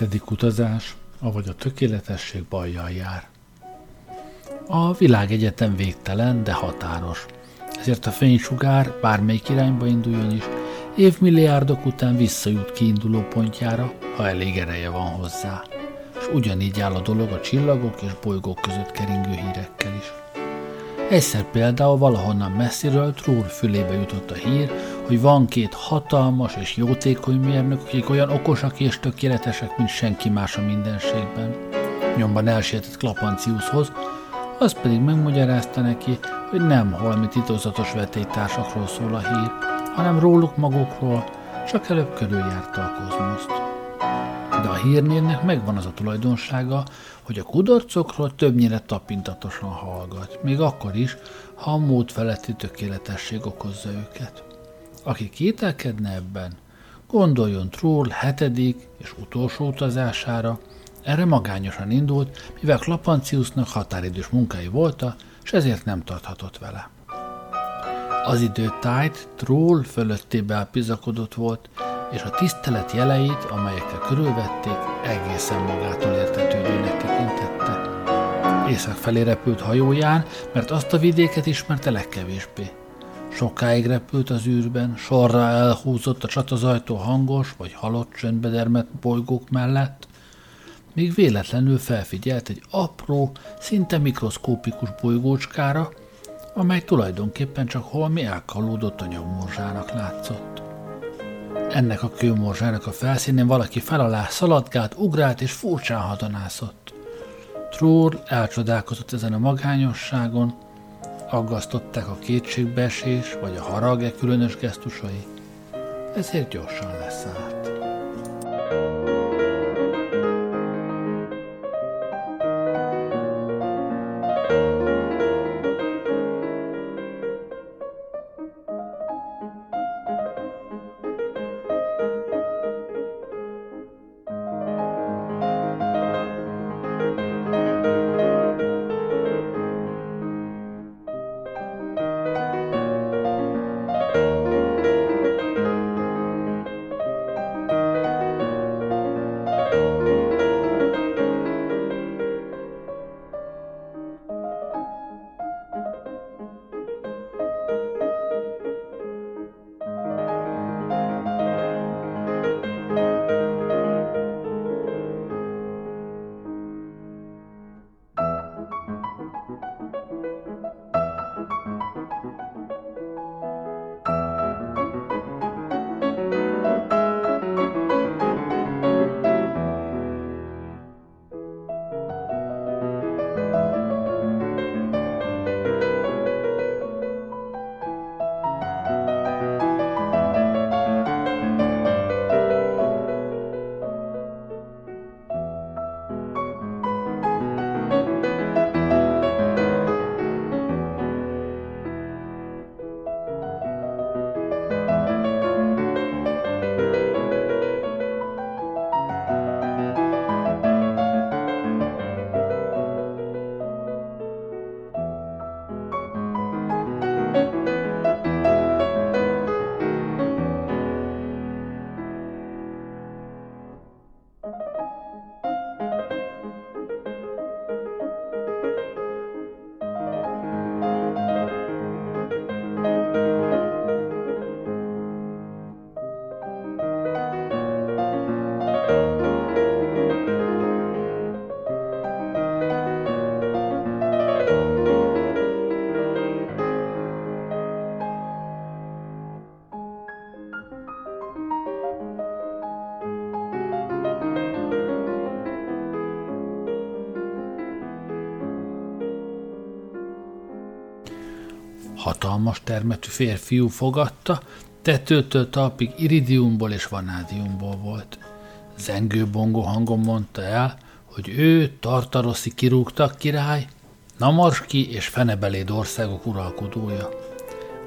Hetedik utazás, avagy a tökéletesség bajjal jár. A világegyetem végtelen, de határos. Ezért a fénysugár, bármelyik irányba induljon is, évmilliárdok után visszajut kiinduló pontjára, ha elég ereje van hozzá. És ugyanígy áll a dolog a csillagok és bolygók között keringő hírekkel is. Egyszer például valahonnan messziről Trúr fülébe jutott a hír, hogy van két hatalmas és jótékony mérnök, akik olyan okosak és tökéletesek, mint senki más a mindenségben. Nyomban elsietett Klapanciushoz, az pedig megmagyarázta neki, hogy nem holmi titokzatos vetélytársakról szól a hír, hanem róluk magukról, csak előbb körüljárta a kozmoszt. De a hírnévnek megvan az a tulajdonsága, hogy a kudarcokról többnyire tapintatosan hallgat, még akkor is, ha a mód feletti tökéletesség okozza őket. Aki kételkedne ebben, gondoljon Troll hetedik és utolsó utazására, erre magányosan indult, mivel Klapanciusnak határidős munkái volta, és ezért nem tarthatott vele. Az idő tájt Troll fölöttébe elpizakodott volt, és a tisztelet jeleit, amelyekkel körülvették, egészen magától értetődőnek tekintette. Észak felé repült hajóján, mert azt a vidéket ismerte legkevésbé. Sokáig repült az űrben, sorra elhúzott a csatazajtó hangos vagy halott csöndbe dermet bolygók mellett, míg véletlenül felfigyelt egy apró, szinte mikroszkópikus bolygócskára, amely tulajdonképpen csak holmi elkalódott anyagmorzsának látszott. Ennek a kőmorzsának a felszínén valaki felalá szaladgált, ugrált és furcsán hadonászott. Trór elcsodálkozott ezen a magányosságon, aggasztották a kétségbeesés vagy a harag e különös gesztusai, ezért gyorsan leszállt. Hatalmas termetű férfiú fogadta, tetőtől talpig iridiumból és vanádiumból volt. Zengő bongó hangon mondta el, hogy ő Tartaroszi kirúgtak király, Namarski és Fenebeléd országok uralkodója.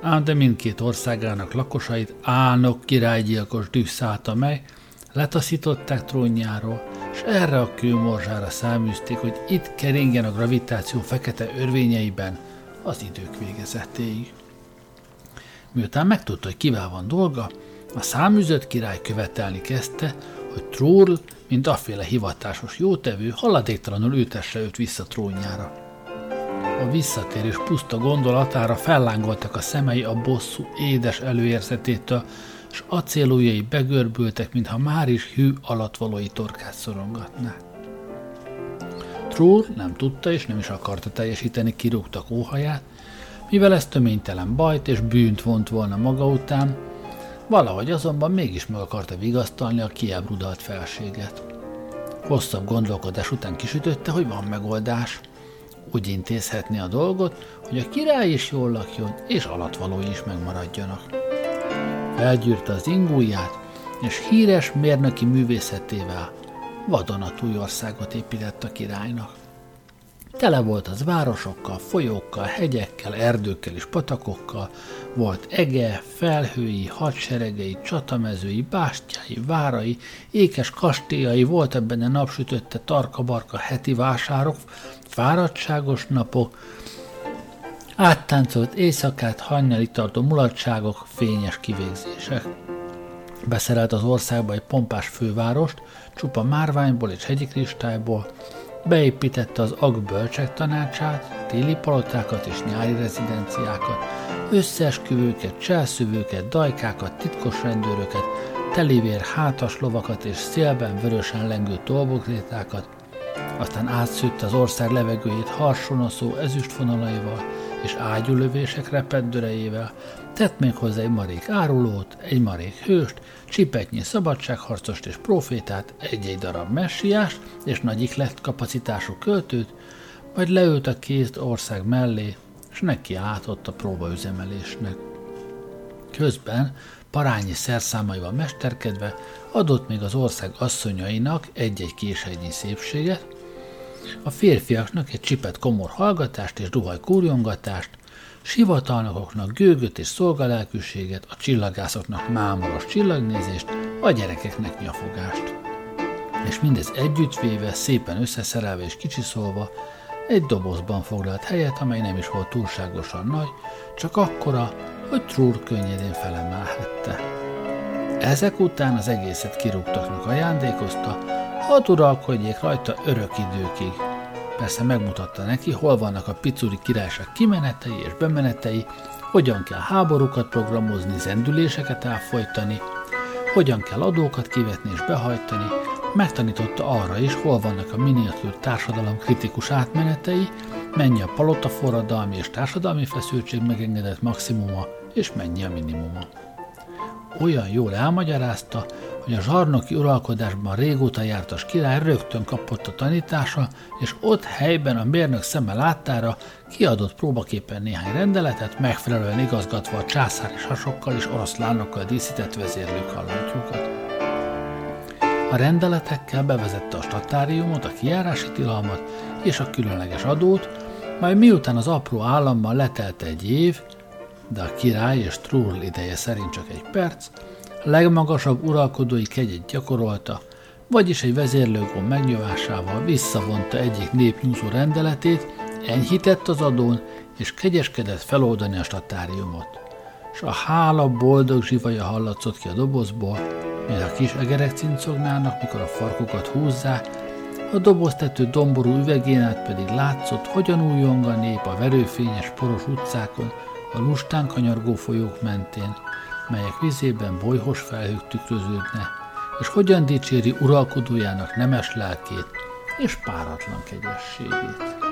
Ám de mindkét országának lakosait álnok királygyilkos düh szállta meg, letaszították trónjáról, és erre a kőmorzsára száműzték, hogy itt keringjen a gravitáció fekete örvényeiben – az idők végezetéig. Miután megtudta, hogy kivel van dolga, a száműzött király követelni kezdte, hogy Troll mint afféle hivatásos jótevő, haladéktalanul ütesse őt vissza trónjára. A visszatérés puszta gondolatára fellánkoltak a szemei a bosszú édes előérzetétől, s acélujjai begörbültek, mintha már is hű alatvalói torkát szorongatná. Trúr nem tudta és nem is akarta teljesíteni kirúgtak óhaját, mivel ez töménytelen bajt és bűnt vont volna maga után, valahogy azonban mégis meg akarta vigasztalni a kiábrudalt felséget. Hosszabb gondolkodás után kisütötte, hogy van megoldás. Úgy intézhetni a dolgot, hogy a király is jól lakjon, és alatvalói is megmaradjanak. Felgyűrte az ingúját, és híres mérnöki művészetével vadonatúj országot épített a királynak. Tele volt az városokkal, folyókkal, hegyekkel, erdőkkel és patakokkal, volt ege, felhői, hadseregei, csatamezői, bástyái, várai, ékes kastélyai, volt ebben a napsütötte tarka-barka heti vásárok, fáradtságos napok, áttáncolt éjszakát, hajnali tartó mulatságok, fényes kivégzések. Beszerelt az országba egy pompás fővárost, csupa márványból és hegyi kristályból, beépítette az Ag bölcsek tanácsát, téli palotákat és nyári rezidenciákat, összeesküvőket, cselszövőket, dajkákat, titkos rendőröket, telivér hátas lovakat és szélben vörösen lengő tolvokrétákat, aztán átszűtte az ország levegőjét harsonaszó ezüstfonalaival és ágyulövések repeddörejével, tett még hozzá egy marék árulót, egy marék hőst, csipetnyi szabadságharcost és profétát, egy-egy darab messiást és nagy lett kapacitású költőt, majd leült a kézt ország mellé, és neki átott a próbaüzemelésnek. Közben parányi szerszámaival mesterkedve adott még az ország asszonyainak egy-egy késegynyi szépséget, a férfiaknak egy csipet komor hallgatást és duhaj kúrjongatást, sivatalnokoknak gőgöt és szolgalelkűséget, a csillagászoknak mámoros csillagnézést, a gyerekeknek nyafogást. És mindez együttvéve, szépen összeszerelve és kicsiszolva, egy dobozban foglalt helyet, amely nem is volt túlságosan nagy, csak akkora, hogy Trúr könnyedén felemelhette. Ezek után az egészet kirúgtaknak ajándékozta, hadd uralkodjék rajta örök időkig, Persze megmutatta neki, hol vannak a picuri királyság kimenetei és bemenetei, hogyan kell háborúkat programozni, zendüléseket elfolytani, hogyan kell adókat kivetni és behajtani, megtanította arra is, hol vannak a miniatűr társadalom kritikus átmenetei, mennyi a palota forradalmi és társadalmi feszültség megengedett maximuma, és mennyi a minimuma. Olyan jól elmagyarázta, hogy a zsarnoki uralkodásban régóta jártas király rögtön kapott a tanítása, és ott helyben a mérnök szeme láttára kiadott próbaképpen néhány rendeletet, megfelelően igazgatva a császár és hasokkal és oroszlánokkal díszített vezérlők hallatjukat. A rendeletekkel bevezette a statáriumot, a kijárási tilalmat és a különleges adót, majd miután az apró államban letelt egy év, de a király és Trull ideje szerint csak egy perc, legmagasabb uralkodói kegyet gyakorolta, vagyis egy vezérlőgó megnyomásával visszavonta egyik népnyúzó rendeletét, enyhített az adón, és kegyeskedett feloldani a statáriumot. S a hála boldog zsivaja hallatszott ki a dobozból, mint a kis egerek cincognának, mikor a farkukat húzzák, a doboztető domború üvegén át pedig látszott, hogyan újjong a nép a verőfényes poros utcákon, a lustán kanyargó folyók mentén, melyek vizében bolyhos felhők tükröződne, és hogyan dicséri uralkodójának nemes lelkét és páratlan kegyességét.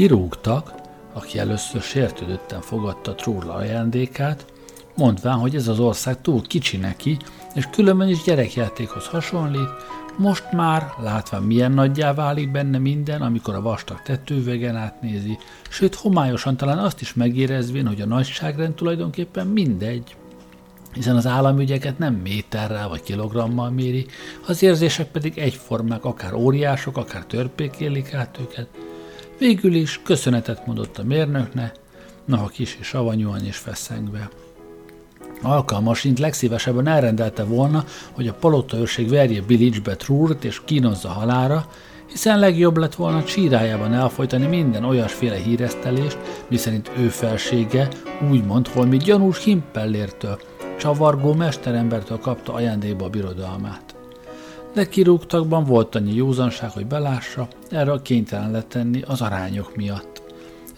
Kirúgtak, aki először sértődötten fogadta Trúrla ajándékát, mondván, hogy ez az ország túl kicsi neki, és különben is gyerekjátékhoz hasonlít, most már, látva milyen nagyjá válik benne minden, amikor a vastag tetővegen átnézi, sőt homályosan talán azt is megérezvén, hogy a nagyságrend tulajdonképpen mindegy, hiszen az államügyeket nem méterrel vagy kilogrammal méri, az érzések pedig egyformák, akár óriások, akár törpék élik át őket. Végül is köszönetet mondott a mérnöknek, noha kis és savanyúan és feszengve. Alkalmasint legszívesebben elrendelte volna, hogy a palota őrség verje Bilicsbe Trúrt és kínozza halára, hiszen legjobb lett volna csírájában elfolytani minden olyasféle híresztelést, miszerint ő felsége úgymond holmi gyanús himpellértől, csavargó mesterembertől kapta ajándékba a birodalmát. De kirúgtakban volt annyi józanság, hogy belássa, erre kénytelen lett tenni az arányok miatt.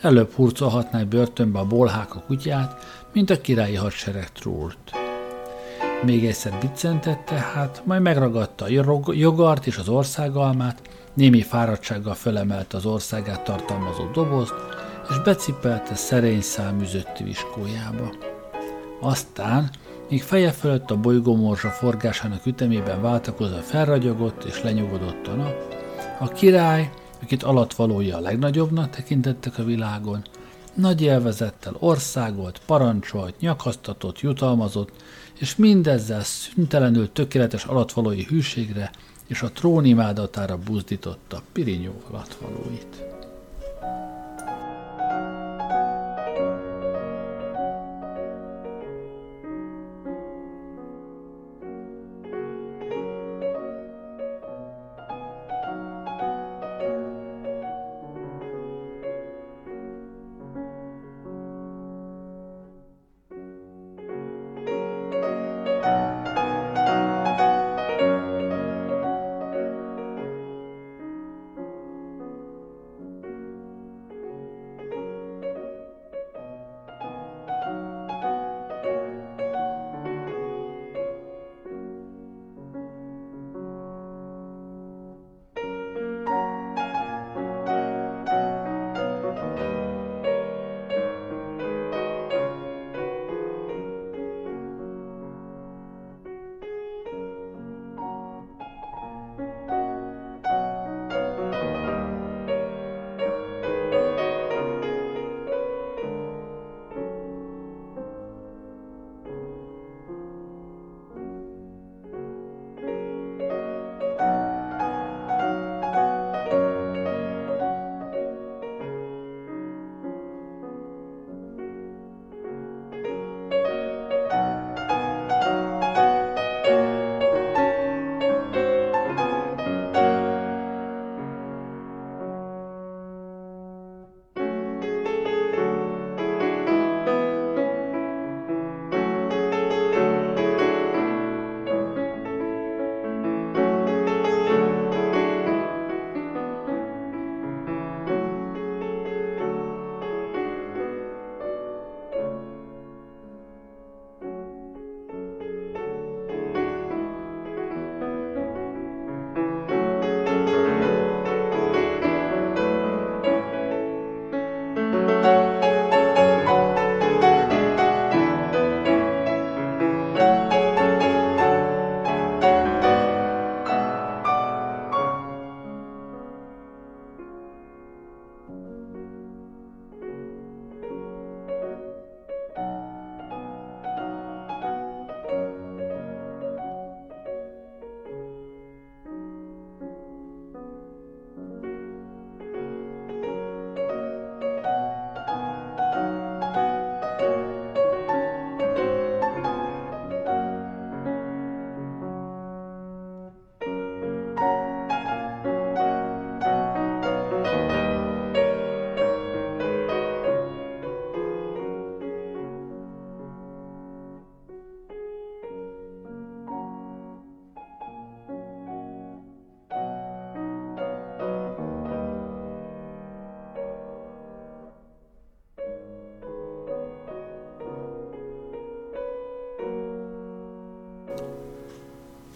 Előbb hurcolhatná börtönbe a bolhák a kutyát, mint a királyi hadsereg trúlt. Még egyszer biccentette hát, majd megragadta a jogart és az országalmát, némi fáradtsággal fölemelte az országát tartalmazó dobozt, és becipelte szerény száműzötti viskójába. Aztán, míg feje fölött a bolygómorzsa forgásának ütemében váltakozva felragyogott és lenyugodott a nap, a király, akit alatvalója a legnagyobbnak tekintettek a világon, nagy élvezettel országolt, parancsolt, nyakasztatott, jutalmazott, és mindezzel szüntelenül tökéletes alatvalói hűségre és a trónimádatára buzdította Pirinyó alatvalóit.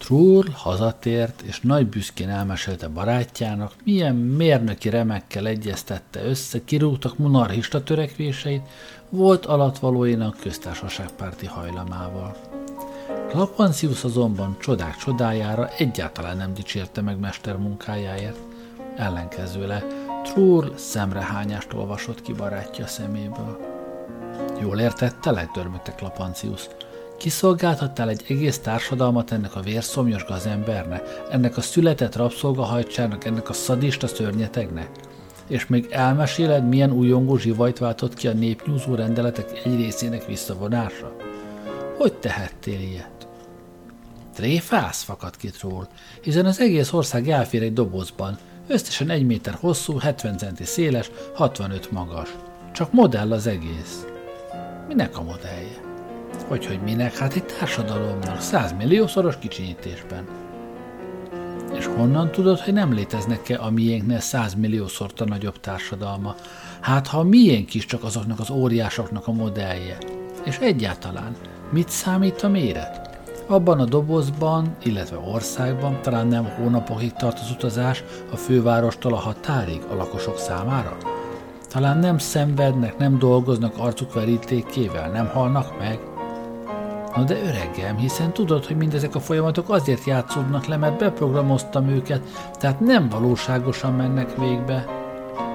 Trull hazatért, és nagy büszkén elmesélte barátjának, milyen mérnöki remekkel egyeztette össze, kirúgtak monarchista törekvéseit, volt alatvalóinak köztársaságpárti hajlamával. Lapancius azonban csodák csodájára egyáltalán nem dicsérte meg mester munkájáért. Ellenkezőle, Trull szemrehányást olvasott ki barátja szeméből. Jól értette, legdörmögte Lapancius. Kiszolgáltattál egy egész társadalmat ennek a vérszomjas gazembernek, ennek a született rabszolgahajtsának, ennek a szadista szörnyetegnek? És még elmeséled, milyen újongó zsivajt váltott ki a népnyúzó rendeletek egy részének visszavonása? Hogy tehettél ilyet? Tréfász fakadt ki ról, hiszen az egész ország elfér egy dobozban, összesen egy méter hosszú, 70 centi széles, 65 magas. Csak modell az egész. Minek a modellje? Hogy, hogy minek? Hát egy társadalomnak, százmilliószoros kicsinyítésben. És honnan tudod, hogy nem léteznek-e a miénknél százmilliószorta nagyobb társadalma? Hát ha a miénk is csak azoknak az óriásoknak a modellje. És egyáltalán, mit számít a méret? Abban a dobozban, illetve országban talán nem hónapokig tart az utazás a fővárostól a határig a lakosok számára? Talán nem szenvednek, nem dolgoznak arcuk verítékével, nem halnak meg? Na de öregem, hiszen tudod, hogy mindezek a folyamatok azért játszódnak le, mert beprogramoztam őket, tehát nem valóságosan mennek végbe.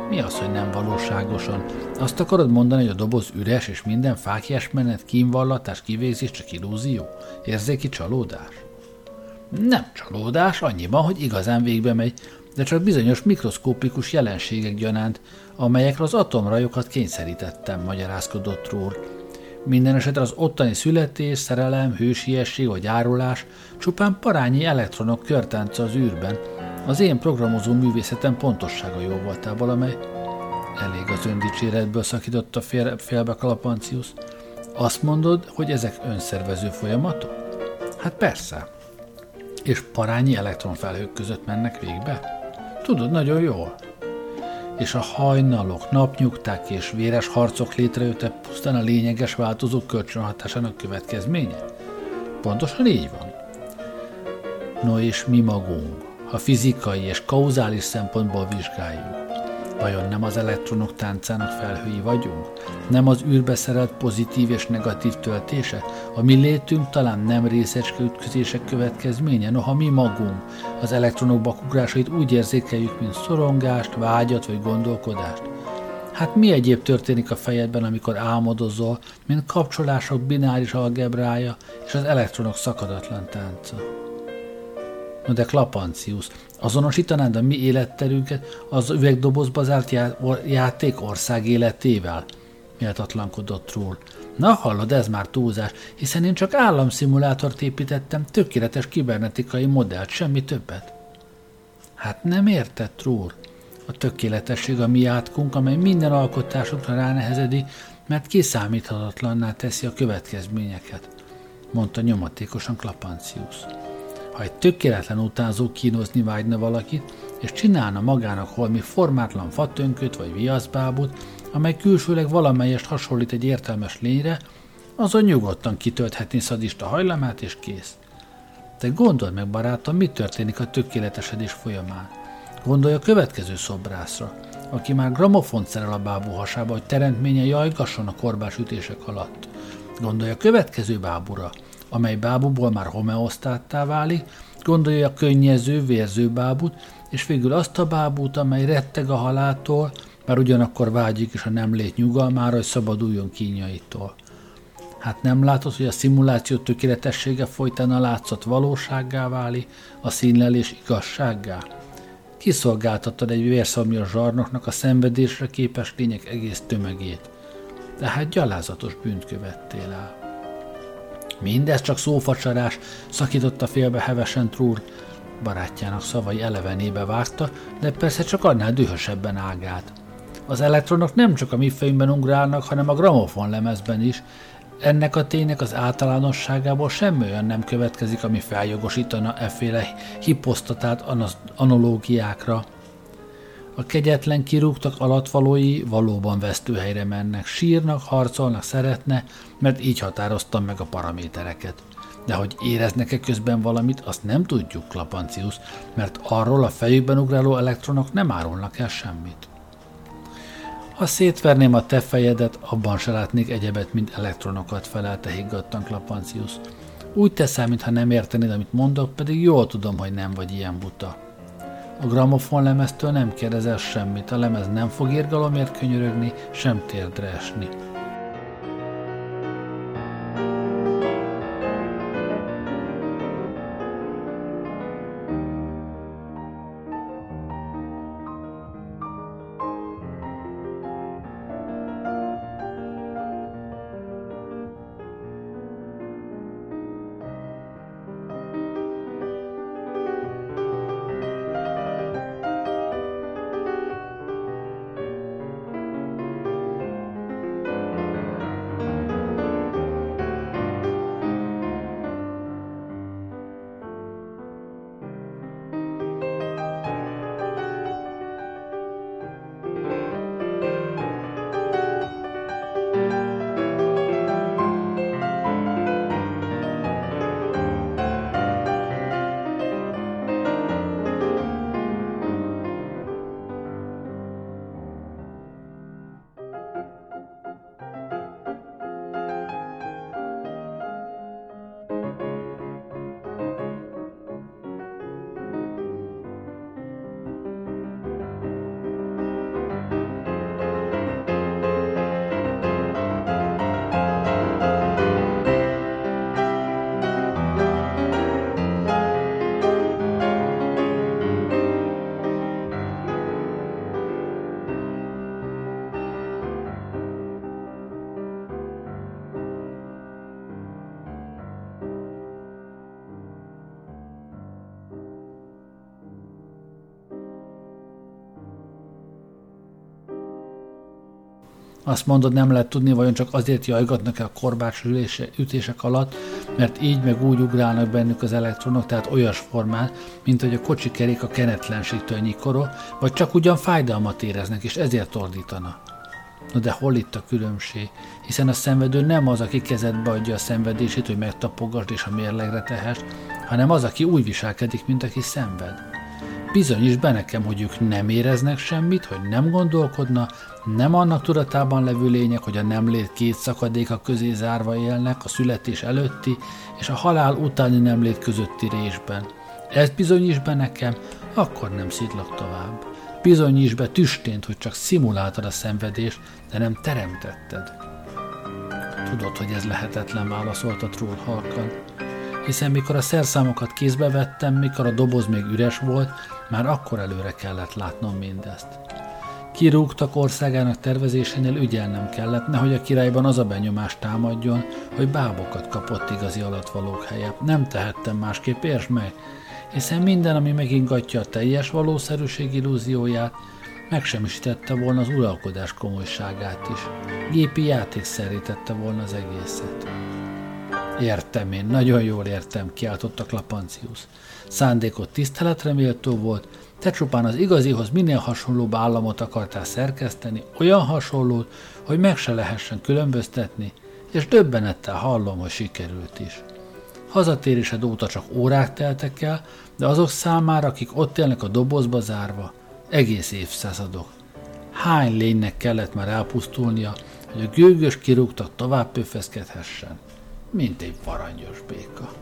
Mi az, hogy nem valóságosan? Azt akarod mondani, hogy a doboz üres, és minden fákjás menet, kínvallatás, kivégzés csak illúzió? Érzéki csalódás? Nem csalódás, annyiban, hogy igazán végbe megy, de csak bizonyos mikroszkópikus jelenségek gyanánt, amelyekre az atomrajokat kényszerítettem, magyarázkodott Rór. Minden esetre az ottani születés, szerelem, hősiesség vagy árulás csupán parányi elektronok körtánca az űrben, az én programozó művészetem pontossága jó voltából, amely elég az öndicséretből szakította fél, félbe Kalapancius. Azt mondod, hogy ezek önszervező folyamatok? Hát persze. És parányi elektronfelhők között mennek végbe? Tudod nagyon jól és a hajnalok, napnyugták és véres harcok létrejötte pusztán a lényeges változók kölcsönhatásának következménye? Pontosan így van. No és mi magunk, ha fizikai és kauzális szempontból vizsgáljuk, Vajon nem az elektronok táncának felhői vagyunk? Nem az űrbe szerelt pozitív és negatív töltése? A mi létünk talán nem részecske ütközések következménye, noha mi magunk az elektronok bakugrásait úgy érzékeljük, mint szorongást, vágyat vagy gondolkodást. Hát mi egyéb történik a fejedben, amikor álmodozol, mint kapcsolások bináris algebrája és az elektronok szakadatlan tánca? No de Klapancius, azonosítanád a mi életterünket az üvegdobozba zárt játék ország életével? Méltatlankodott ról. Na hallod, ez már túlzás, hiszen én csak államszimulátort építettem, tökéletes kibernetikai modellt, semmi többet. Hát nem értett, Rúr. A tökéletesség a mi átkunk, amely minden alkotásunkra ránehezedi, mert kiszámíthatatlanná teszi a következményeket, mondta nyomatékosan Klapancius. Ha egy tökéletlen utánzó kínozni vágyna valakit, és csinálna magának holmi formátlan fatönköt vagy viaszbábut, amely külsőleg valamelyest hasonlít egy értelmes lényre, azon nyugodtan kitölthetni szadista hajlamát, és kész. De gondold meg, barátom, mi történik a tökéletesedés folyamán. Gondolj a következő szobrászra, aki már gramofont szerel a bábú hasába, hogy teremtménye jajgasson a korbás ütések alatt. Gondolj a következő bábura, amely bábuból már homeosztáttá válik, gondolja a könnyező, vérző bábút, és végül azt a bábút, amely retteg a haláltól, már ugyanakkor vágyik is a nem lét nyugalmára, hogy szabaduljon kínjaitól. Hát nem látod, hogy a szimuláció tökéletessége folytán a látszat valósággá váli, a színlelés igazsággá? Kiszolgáltatod egy vérszomjas zsarnoknak a szenvedésre képes lények egész tömegét. Tehát gyalázatos bűnt követtél el. Mindez csak szófacsarás, szakította félbe hevesen Trúr. Barátjának szavai elevenébe vágta, de persze csak annál dühösebben ágált. Az elektronok nem csak a mi fejünkben ugrálnak, hanem a gramofon lemezben is. Ennek a ténynek az általánosságából semmi olyan nem következik, ami feljogosítana efféle hiposztatát analógiákra. A kegyetlen kirúgtak alatvalói valóban vesztőhelyre mennek, sírnak, harcolnak, szeretne, mert így határoztam meg a paramétereket. De hogy éreznek-e közben valamit, azt nem tudjuk, Klapancius, mert arról a fejükben ugráló elektronok nem árulnak el semmit. Ha szétverném a te fejedet, abban se látnék egyebet, mint elektronokat, felelte higgadtan Klapancius. Úgy teszel, mintha nem értenéd, amit mondok, pedig jól tudom, hogy nem vagy ilyen buta. A gramofon lemeztől nem kérdezel semmit, a lemez nem fog irgalomért könyörögni, sem térdre esni. Azt mondod, nem lehet tudni, vajon csak azért jajgatnak-e a korbács ülése, ütések alatt, mert így meg úgy ugrálnak bennük az elektronok, tehát olyas formán, mint hogy a kocsi kerék a kenetlenségtől nyikorol, vagy csak ugyan fájdalmat éreznek, és ezért ordítana. Na de hol itt a különbség? Hiszen a szenvedő nem az, aki kezedbe adja a szenvedését, hogy megtapogasd és a mérlegre tehest, hanem az, aki úgy viselkedik, mint aki szenved. Bizonyíts be nekem, hogy ők nem éreznek semmit, hogy nem gondolkodna, nem annak tudatában levő lények, hogy a nemlét két szakadéka közé zárva élnek a születés előtti és a halál utáni nemlét közötti résben. Ezt bizonyíts be nekem, akkor nem szidlak tovább. Bizonyíts be tüstént, hogy csak szimuláltad a szenvedést, de nem teremtetted. Tudod, hogy ez lehetetlen, válaszolta Troll halkan. Hiszen mikor a szerszámokat kézbe vettem, mikor a doboz még üres volt, már akkor előre kellett látnom mindezt. Kirúgtak országának tervezésénél ügyelnem kellett, nehogy a királyban az a benyomás támadjon, hogy bábokat kapott igazi alatvalók helye. Nem tehettem másképp, értsd meg, hiszen minden, ami megingatja a teljes valószerűség illúzióját, megsemmisítette volna az uralkodás komolyságát is. Gépi játék szerítette volna az egészet. Értem én, nagyon jól értem, kiáltotta Klapancius. Szándékot tiszteletre méltó volt, te csupán az igazihoz minél hasonlóbb államot akartál szerkeszteni, olyan hasonlót, hogy meg se lehessen különböztetni, és döbbenettel hallom, hogy sikerült is. Hazatérésed óta csak órák teltek el, de azok számára, akik ott élnek a dobozba zárva, egész évszázadok. Hány lénynek kellett már elpusztulnia, hogy a gőgös kirúgtak tovább pöfeszkedhessen, mint egy varangyos béka.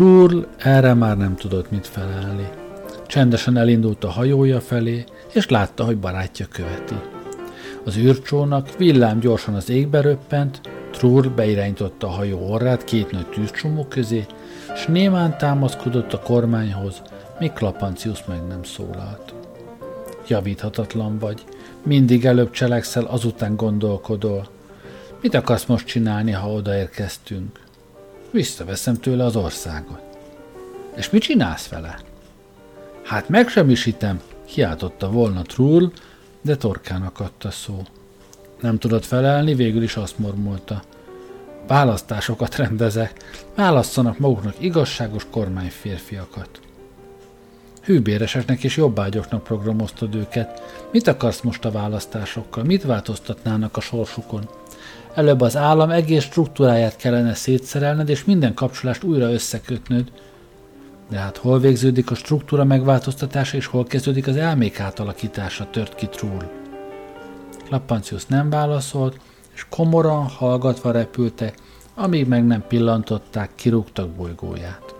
Trull erre már nem tudott mit felelni. Csendesen elindult a hajója felé, és látta, hogy barátja követi. Az űrcsónak villám gyorsan az égbe röppent, Trull beirányította a hajó orrát két nagy tűzcsomó közé, s némán támaszkodott a kormányhoz, míg Klapancius meg nem szólalt. Javíthatatlan vagy, mindig előbb cselekszel, azután gondolkodol. Mit akarsz most csinálni, ha odaérkeztünk? Visszaveszem tőle az országot. És mit csinálsz vele? Hát megsemmisítem, kiáltotta volna Trull, de torkának adta szó. Nem tudott felelni, végül is azt mormolta. Választásokat rendezek, válasszanak maguknak igazságos kormányférfiakat. Hűbéreseknek és jobbágyoknak programoztad őket. Mit akarsz most a választásokkal? Mit változtatnának a sorsukon? Előbb az állam egész struktúráját kellene szétszerelned, és minden kapcsolást újra összekötnöd. De hát hol végződik a struktúra megváltoztatása, és hol kezdődik az elmék átalakítása, tört ki Trull. Lappancius nem válaszolt, és komoran, hallgatva repültek, amíg meg nem pillantották, kirúgtak bolygóját.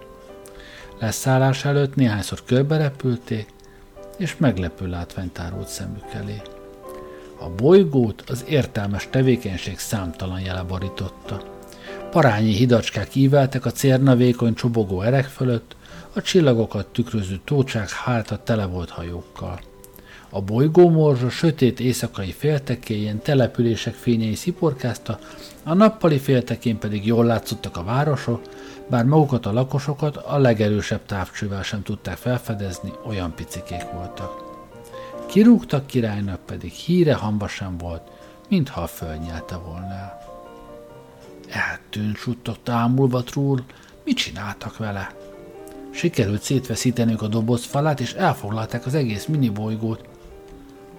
Leszállás előtt néhányszor körberepülték, és meglepő látvány tárult szemük elé. A bolygót az értelmes tevékenység számtalan jele borította. Parányi hidacskák íveltek a cérna vékony csobogó erek fölött, a csillagokat tükröző tócsák háta tele volt hajókkal. A bolygómorzsa sötét éjszakai féltekéjén települések fényei sziporkázta, a nappali féltekén pedig jól látszottak a városok, bár magukat a lakosokat a legerősebb távcsővel sem tudták felfedezni, olyan picikék voltak. Kirúgtak királynak pedig híre hamba sem volt, mintha a föld nyelte volna el. Eltűnt suttogta ámulva Trúr, mit csináltak vele? Sikerült szétveszítenünk a doboz falát, és elfoglalták az egész minibolygót.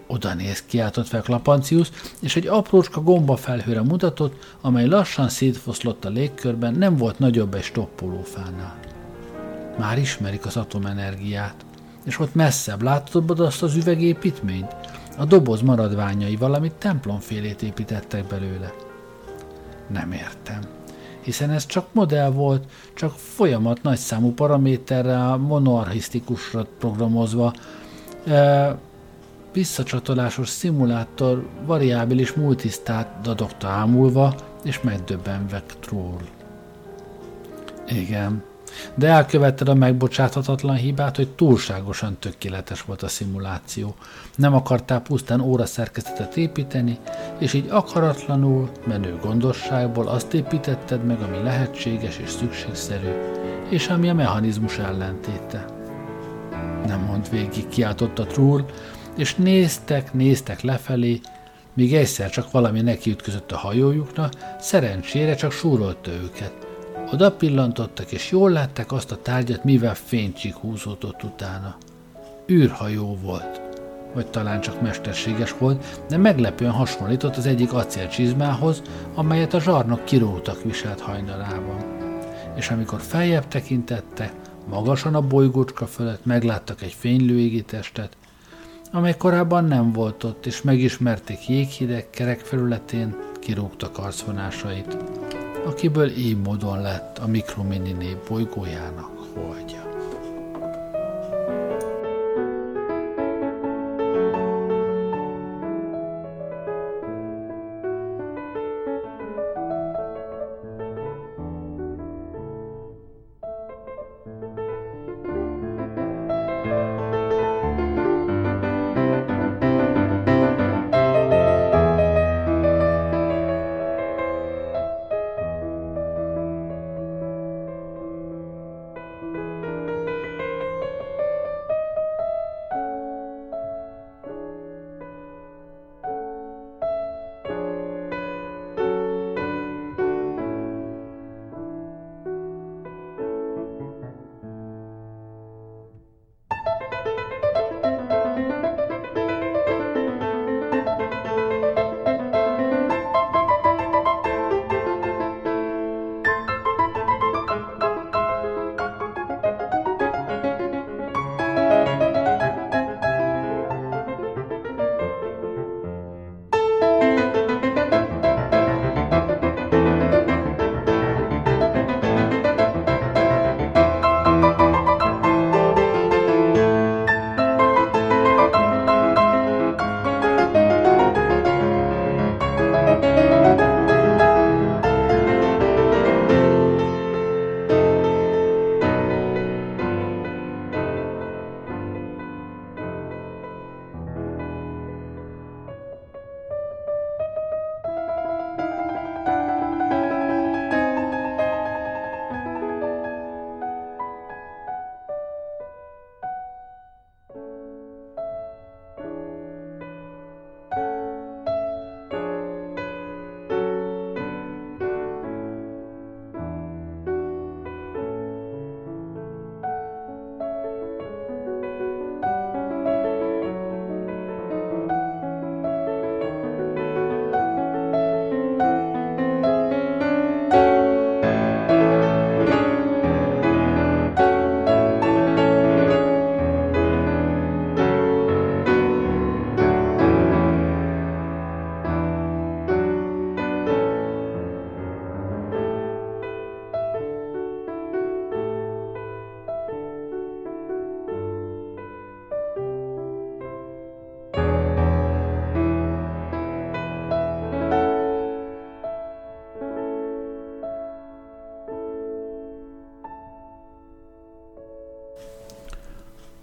Oda néz, kiáltott fel Klapancius, és egy aprócska gombafelhőre mutatott, amely lassan szétfoszlott a légkörben, nem volt nagyobb egy stoppolófánál. Már ismerik az atomenergiát. És ott messzebb látod azt az üvegépítményt? A doboz maradványai valami templomfélét építettek belőle. Nem értem hiszen ez csak modell volt, csak folyamat nagyszámú paraméterrel monarchisztikusra programozva, e, visszacsatolásos szimulátor variábilis multisztát dadogta ámulva, és megdöbbenve troll. Igen, de elkövetted a megbocsáthatatlan hibát, hogy túlságosan tökéletes volt a szimuláció. Nem akartál pusztán óraszerkezetet építeni, és így akaratlanul, menő gondosságból azt építetted meg, ami lehetséges és szükségszerű, és ami a mechanizmus ellentéte. Nem mond végig, kiáltotta Trull, és néztek, néztek lefelé, míg egyszer csak valami nekiütközött a hajójuknak, szerencsére csak súrolta őket. Oda pillantottak, és jól látták azt a tárgyat, mivel fénycsik húzódott utána. űrhajó volt, vagy talán csak mesterséges volt, de meglepően hasonlított az egyik acélcsizmához, amelyet a zsarnok kirótak viselt hajnalában. És amikor feljebb tekintette, magasan a bolygócska fölött megláttak egy fénylő égitestet, amely korábban nem volt ott, és megismerték jéghideg kerek felületén kirúgtak arcvonásait, akiből így módon lett a mikromini nép bolygójának holdja.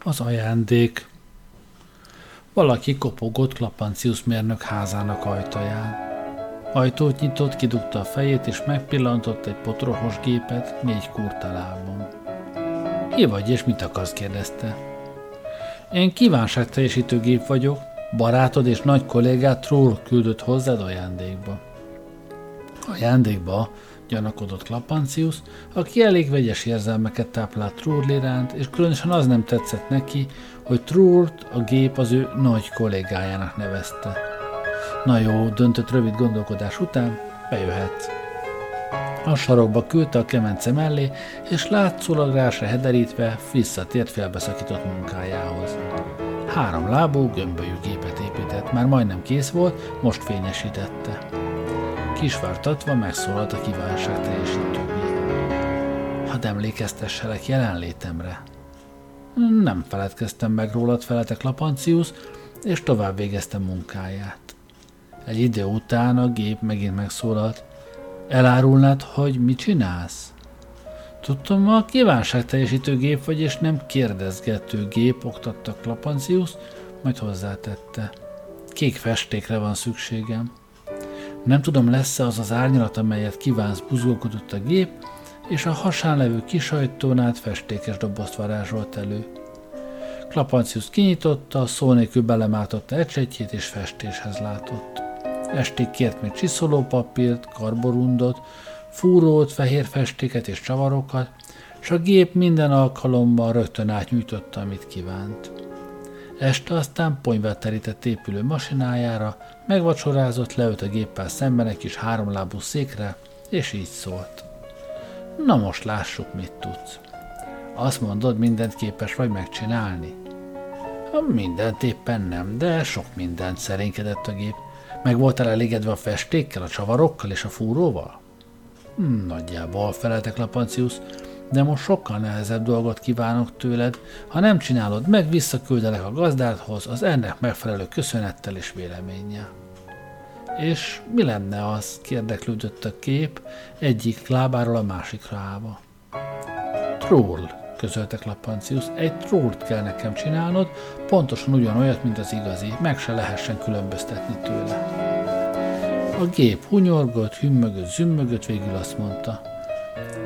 Az ajándék. Valaki kopogott Klapancius mérnök házának ajtaján. Ajtót nyitott, kidugta a fejét, és megpillantott egy potrohos gépet négy kurtalában. Ki vagy, és mit akarsz? kérdezte. Én kívánságteljesítő gép vagyok, barátod és nagy kollégát Troll küldött hozzád ajándékba. Ajándékba gyanakodott Klapancius, aki elég vegyes érzelmeket táplált Trull iránt, és különösen az nem tetszett neki, hogy Trullt a gép az ő nagy kollégájának nevezte. Na jó, döntött rövid gondolkodás után, bejöhet. A sarokba küldte a kemence mellé, és látszólag rá se hederítve visszatért félbeszakított munkájához. Három lábú, gömbölyű gépet épített, már majdnem kész volt, most fényesítette. Kisvártatva megszólalt a kívánság teljesítőgép. Hadd emlékeztesselek jelenlétemre. Nem feledkeztem meg rólad, feletek Lapancius, és tovább végezte munkáját. Egy idő után a gép megint megszólalt. Elárulnád, hogy mit csinálsz? Tudtam, a kívánságteljesítő gép vagy, és nem kérdezgető gép, oktatta Klapancius, majd hozzátette. Kék festékre van szükségem. Nem tudom, lesz-e az az árnyalat, amelyet kívánsz, buzgolkodott a gép, és a hasán levő kisajtón át festékes dobozt varázsolt elő. Klapancius kinyitotta, szó nélkül belemártotta ecsetjét, és festéshez látott. Estig kért még csiszolópapírt, karborundot, fúrót, fehér festéket és csavarokat, és a gép minden alkalommal rögtön átnyújtotta, amit kívánt. Este aztán ponyvát terített épülő masinájára, megvacsorázott, leült a géppel szemben egy kis háromlábú székre, és így szólt. Na most lássuk, mit tudsz. Azt mondod, mindent képes vagy megcsinálni? Mindent éppen nem, de sok mindent szerénkedett a gép. Meg voltál elégedve a festékkel, a csavarokkal és a fúróval? Nagyjából feleltek Lapancius, de most sokkal nehezebb dolgot kívánok tőled. Ha nem csinálod meg, visszaküldelek a gazdádhoz az ennek megfelelő köszönettel és véleménnyel. És mi lenne az, kérdeklődött a kép, egyik lábáról a másikra állva. Troll, közöltek Lapancius, egy trollt kell nekem csinálnod, pontosan ugyanolyat, mint az igazi, meg se lehessen különböztetni tőle. A gép hunyorgott, hümmögött, zümmögött, végül azt mondta.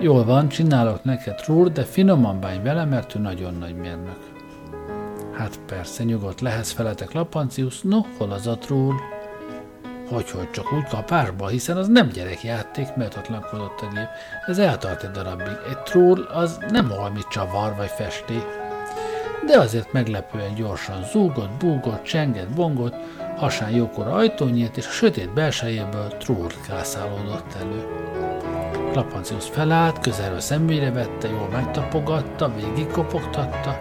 Jól van, csinálok neked trúr, de finoman bánj vele, mert ő nagyon nagy mérnök. Hát persze, nyugodt lehez feletek Lapancius, no, hol az a trúr? Hogy, hogy csak úgy kapásba, hiszen az nem gyerekjáték, mert atlankodott a gép. Ez eltart egy darabig. Egy troll az nem valami csavar vagy festé. De azért meglepően gyorsan zúgott, búgott, csengett, bongott, hasán jókora ajtó nyílt, és a sötét belsejéből troll kászálódott elő. Klapancius felállt, közelről szemére vette, jól megtapogatta, végigkopogtatta,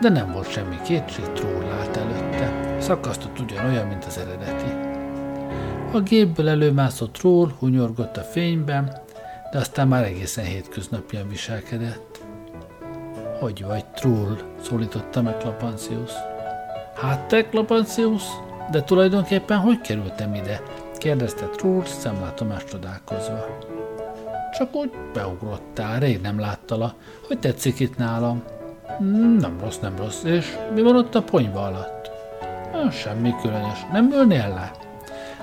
de nem volt semmi kétség, troll állt előtte. Szakasztott ugyanolyan, mint az eredeti. A gépből előmászott Troll, hunyorgott a fényben, de aztán már egészen hétköznapian viselkedett. Hogy vagy, Troll? szólította meg Klapancius. Hát te, Klapancius? De tulajdonképpen hogy kerültem ide? kérdezte Troll szemlátomás csodálkozva. Csak úgy beugrottál, rég nem láttalak. Hogy tetszik itt nálam? Nem rossz, nem rossz. És mi van ott a ponyva alatt? Semmi különös. Nem ülnél le?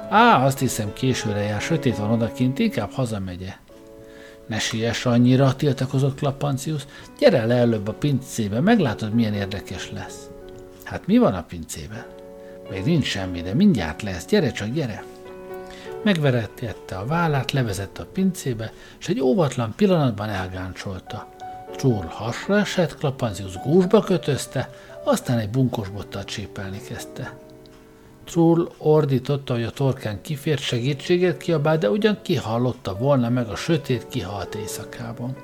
Á, azt hiszem későre jár, sötét van odakint, inkább hazamegye. Ne siess annyira, tiltakozott Klapancius. Gyere le előbb a pincébe, meglátod, milyen érdekes lesz. Hát mi van a pincében? Még nincs semmi, de mindjárt lesz. Gyere csak, gyere! Megverettette a vállát, levezette a pincébe, és egy óvatlan pillanatban elgáncsolta. Troll hasra esett, Klapancius gúzsba kötözte, aztán egy bunkos bottal csépelni kezdte. Trull ordította, hogy a torkán kifért segítséget kiabál, de ugyan kihallotta volna meg a sötét kihalt éjszakában.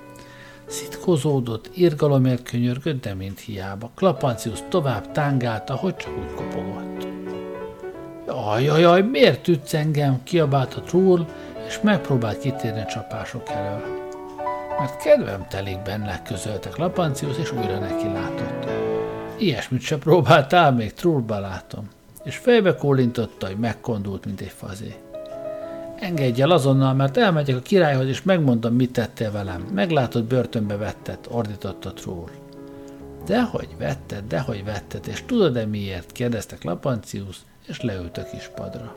Szitkozódott, irgalomért könyörgött, de mint hiába. Klapancius tovább tángálta, hogy csak úgy kopogott. Jaj, jaj, jaj, miért ütsz engem? kiabálta Trull, és megpróbált kitérni a csapások elől. Mert kedvem telik benne, közöltek Lapancius, és újra neki látott. Ilyesmit se próbáltál, még Trullba látom és fejbe kólintotta, hogy megkondult, mint egy fazé. Engedj el azonnal, mert elmegyek a királyhoz, és megmondom, mit tettél velem. Meglátod, börtönbe vettet, ordította a troll. Dehogy vetted, dehogy vetted, és tudod-e miért? kérdezte Klapancius, és leült a kispadra.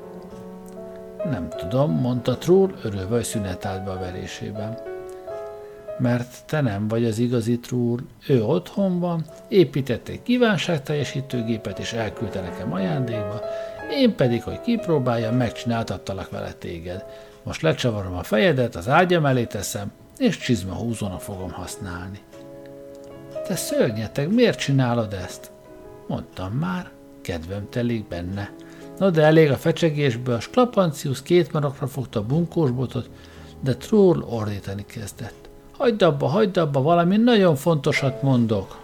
Nem tudom, mondta Trull, örülve, hogy szünetált be a verésében. Mert te nem vagy az igazi Trull, ő otthon van, épített egy kívánságteljesítőgépet, és elküldte nekem ajándékba, én pedig, hogy kipróbáljam, megcsináltattalak vele téged. Most lecsavarom a fejedet, az ágyam elé teszem, és csizma húzónak fogom használni. Te szörnyeteg, miért csinálod ezt? Mondtam már, kedvem telik benne. No de elég a fecsegésből, Sklapancius két marokra fogta a bunkósbotot, de Troll ordítani kezdett. Hagyd abba, hagyd abba, valami nagyon fontosat mondok.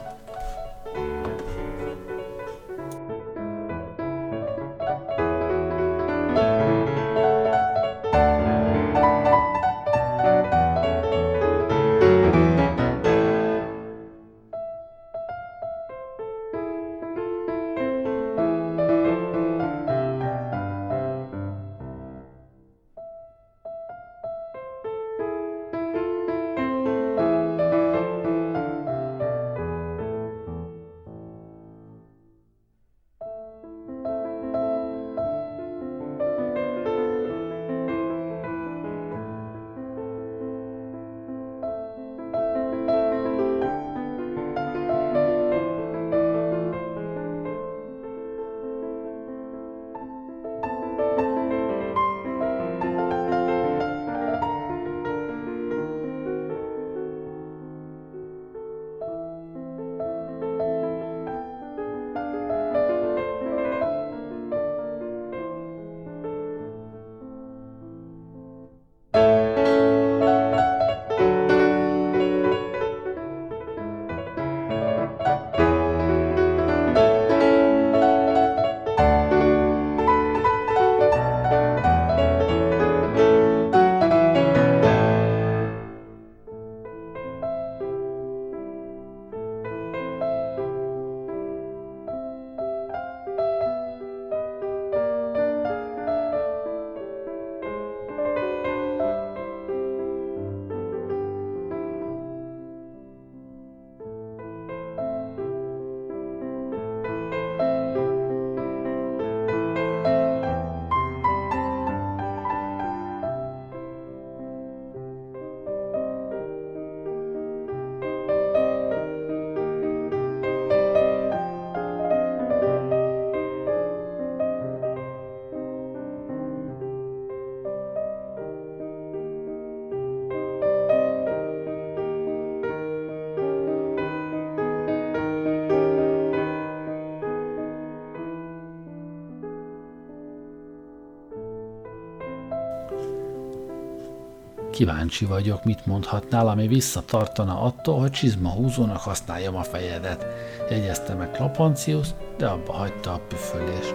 Kíváncsi vagyok, mit mondhatnál, ami visszatartana attól, hogy csizma húzónak használjam a fejedet, jegyezte meg Klapancius, de abba hagyta a püfölést.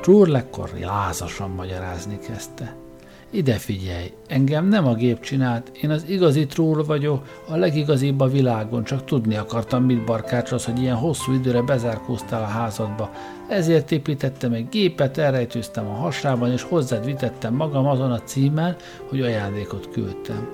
Trúrlekkor lázasan magyarázni kezdte. Ide figyelj, engem nem a gép csinált, én az igazi trúr vagyok, a legigazibb a világon, csak tudni akartam, mit barkácsolsz, hogy ilyen hosszú időre bezárkóztál a házadba. Ezért építettem egy gépet, elrejtőztem a hasában, és hozzád vitettem magam azon a címmel, hogy ajándékot küldtem.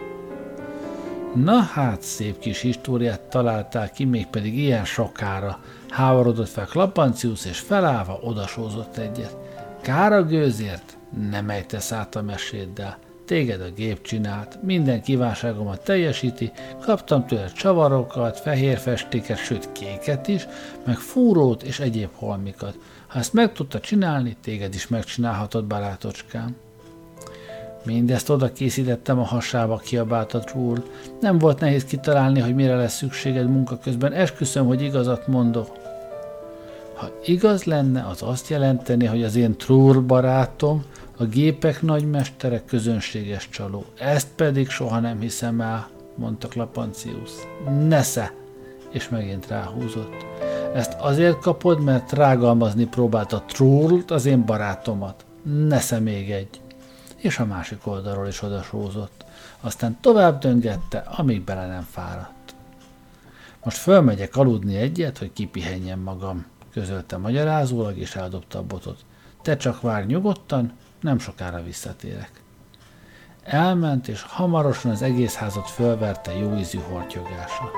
Na hát, szép kis históriát találtál ki, mégpedig ilyen sokára. Háborodott fel Klapancius, és felállva odasózott egyet. Kár a gőzért? Nem ejtesz át a meséddel. Téged a gép csinált, minden kívánságomat teljesíti, kaptam tőle csavarokat, fehér festéket, sőt kéket is, meg fúrót és egyéb holmikat. Ha ezt meg tudta csinálni, téged is megcsinálhatod, barátocskám. Mindezt oda készítettem a hasába, kiabált a. Nem volt nehéz kitalálni, hogy mire lesz szükséged munka közben. Esküszöm, hogy igazat mondok. Ha igaz lenne, az azt jelenteni, hogy az én trúr barátom a gépek nagymestere közönséges csaló. Ezt pedig soha nem hiszem el, mondta Klapancius. Nesze! És megint ráhúzott. Ezt azért kapod, mert rágalmazni próbálta Trullt, az én barátomat. Nesze még egy. És a másik oldalról is odasózott. Aztán tovább döngette, amíg bele nem fáradt. Most fölmegyek aludni egyet, hogy kipihenjem magam, közölte magyarázólag, és eldobta a botot. Te csak várj nyugodtan, nem sokára visszatérek. Elment, és hamarosan az egész házat fölverte jó ízű hortyogása.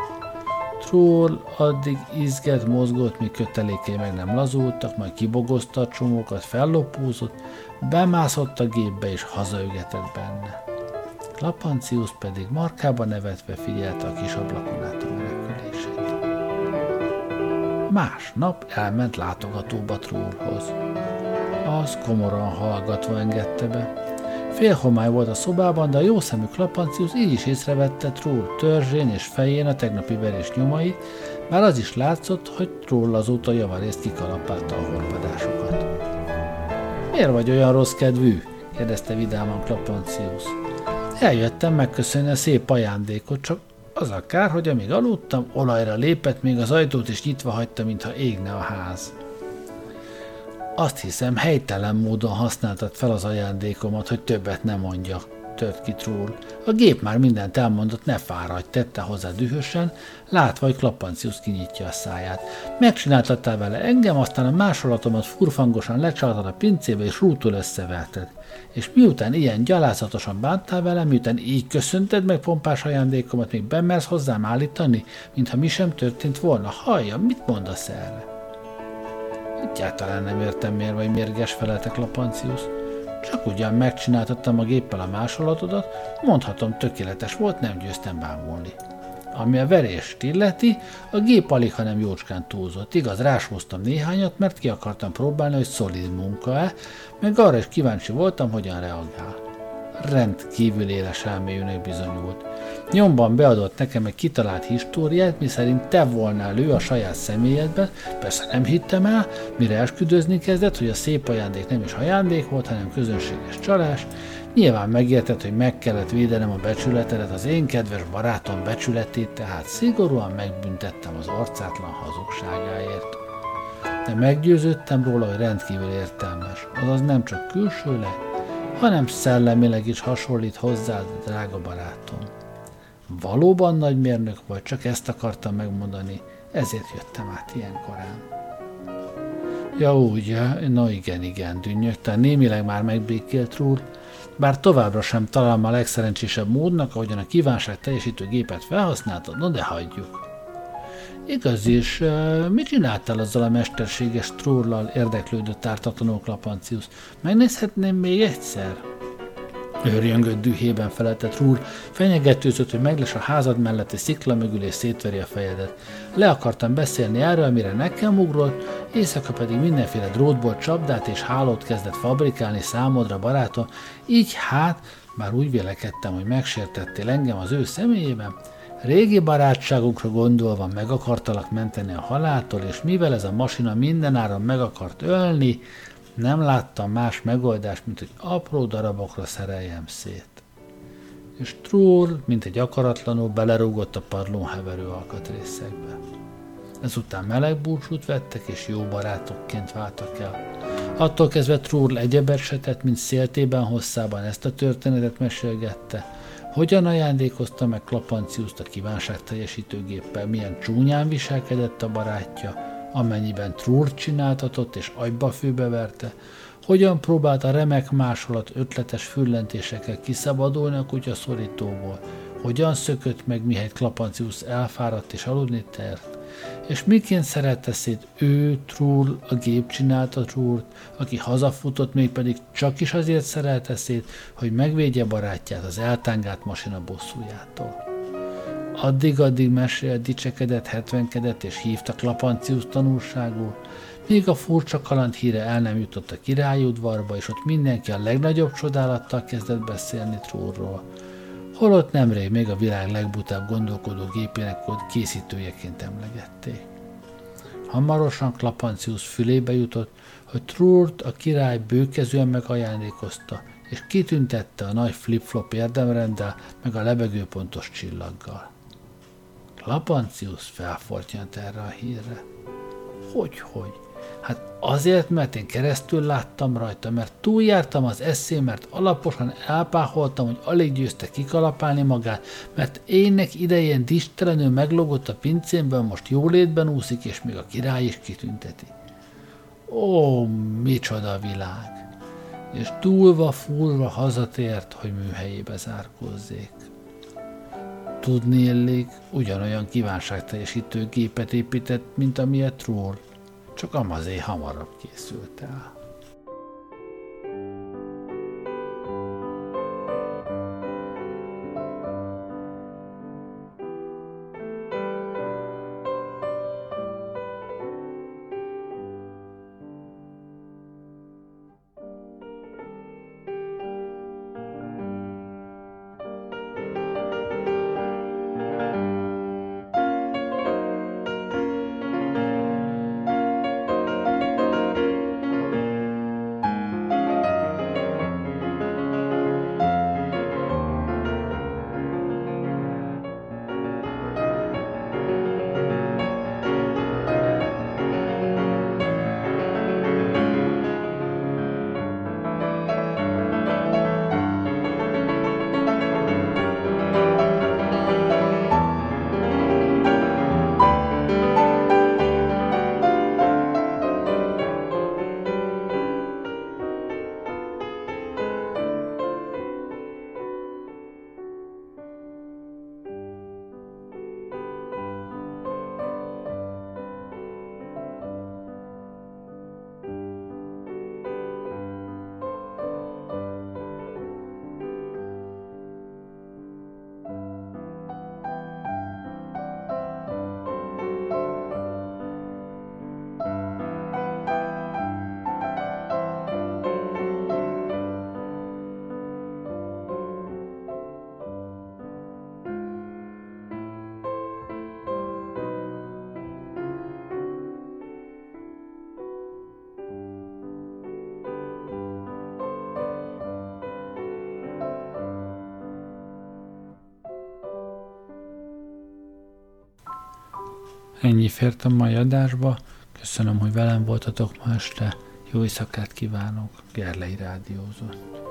Troll addig izget, mozgott, míg kötelékei meg nem lazultak, majd kibogozta a csomókat, fellopózott, bemászott a gépbe és hazaügetett benne. Klapancius pedig markába nevetve figyelte a kis ablakon át. Másnap elment látogatóba Trollhoz. Az komoran hallgatva engedte be. Fél homály volt a szobában, de a jószemű Klapancius így is észrevette Troll törzsén és fején a tegnapi verés nyomait, már az is látszott, hogy Troll azóta javarészt kikalapálta a horpadásokat. Miért vagy olyan rossz kedvű? kérdezte vidáman Klapancius. Eljöttem megköszönni a szép ajándékot, csak az a kár, hogy amíg aludtam, olajra lépett, még az ajtót is nyitva hagyta, mintha égne a ház. Azt hiszem, helytelen módon használtad fel az ajándékomat, hogy többet nem mondja, tört ki Trúl. A gép már mindent elmondott, ne fáradj, tette hozzá dühösen, látva, hogy Klapancius kinyitja a száját. Megcsináltattál vele engem, aztán a másolatomat furfangosan lecsaltad a pincébe, és rútul összeverted. És miután ilyen gyalázatosan bántál vele, miután így köszönted meg pompás ajándékomat, még bemersz hozzám állítani, mintha mi sem történt volna. Hallja, mit mondasz erre? Egyáltalán nem értem, miért vagy mérges feletek Lapancius. Csak ugyan megcsináltattam a géppel a másolatodat, mondhatom tökéletes volt, nem győztem bámulni. Ami a verést illeti, a gép alig, hanem jócskán túlzott. Igaz, rásóztam néhányat, mert ki akartam próbálni, hogy szolid munka-e, meg arra is kíváncsi voltam, hogyan reagál. Rendkívül éles elmélyűnek bizonyult. Nyomban beadott nekem egy kitalált históriát, miszerint te volnál ő a saját személyedben, persze nem hittem el, mire esküdözni kezdett, hogy a szép ajándék nem is ajándék volt, hanem közönséges csalás, Nyilván megértett, hogy meg kellett védenem a becsületedet, az én kedves barátom becsületét, tehát szigorúan megbüntettem az arcátlan hazugságáért. De meggyőződtem róla, hogy rendkívül értelmes, azaz nem csak külsőleg, hanem szellemileg is hasonlít hozzád, drága barátom. Valóban nagy mérnök vagy, csak ezt akartam megmondani, ezért jöttem át ilyen korán. Ja úgy, na igen, igen, dünnyögte, némileg már megbékélt Rúr, bár továbbra sem találom a legszerencsésebb módnak, ahogyan a kívánság teljesítő gépet felhasználtad, no de hagyjuk. Igaz is, mit csináltál azzal a mesterséges tróllal érdeklődött ártatlanul Klapancius? Megnézhetném még egyszer? Őrjöngött dühében feletett Rúr, fenyegetőzött, hogy megless a házad melletti szikla mögül és szétveri a fejedet. Le akartam beszélni erről, amire nekem ugrott, éjszaka pedig mindenféle drótból csapdát és hálót kezdett fabrikálni számodra, barátom, így hát, már úgy vélekedtem, hogy megsértettél engem az ő személyében, Régi barátságunkra gondolva meg akartalak menteni a haláltól, és mivel ez a masina mindenáron meg akart ölni, nem láttam más megoldást, mint hogy apró darabokra szereljem szét. És Trúr, mint egy akaratlanul belerúgott a padlón heverő alkatrészekbe. Ezután meleg búcsút vettek, és jó barátokként váltak el. Attól kezdve Trúr egyebet se mint széltében hosszában ezt a történetet mesélgette, hogyan ajándékozta meg Klapanciuszt a kívánság teljesítőgéppel, milyen csúnyán viselkedett a barátja, amennyiben trúr csináltatott és agyba főbeverte, hogyan próbált a remek másolat ötletes füllentésekkel kiszabadulni a kutya szorítóból, hogyan szökött meg, mihelyt Klapancius elfáradt és aludni tert, és miként szerette szét ő, Trúr, a gép csinálta Trúrt, aki hazafutott, még pedig csak is azért szerelte szét, hogy megvédje barátját az eltángált masina bosszújától. Addig-addig mesélt, dicsekedett, hetvenkedett és hívta Klapancius tanulságul, míg a furcsa kaland híre el nem jutott a királyudvarba, és ott mindenki a legnagyobb csodálattal kezdett beszélni Trúrról. Holott nemrég még a világ legbutább gondolkodó gépének készítőjeként emlegették. Hamarosan Klapancius fülébe jutott, hogy Trúrt a király bőkezően megajándékozta, és kitüntette a nagy flip-flop érdemrenddel, meg a lebegőpontos csillaggal. Lapancius felfortyant erre a hírre. Hogy, hogy? Hát azért, mert én keresztül láttam rajta, mert túljártam az eszé, mert alaposan elpáholtam, hogy alig győzte kikalapálni magát, mert énnek idején distelenül meglogott a pincénből, most jólétben úszik, és még a király is kitünteti. Ó, micsoda világ! És túlva, fúrva hazatért, hogy műhelyébe zárkózzék. tudni illik, ugyanolyan kívánságteljesítő gépet épített, mint amilyet Troll, csak amazé hamarabb készült el. Ennyi fért a mai adásba. Köszönöm, hogy velem voltatok ma este. Jó éjszakát kívánok. Gerlei Rádiózott.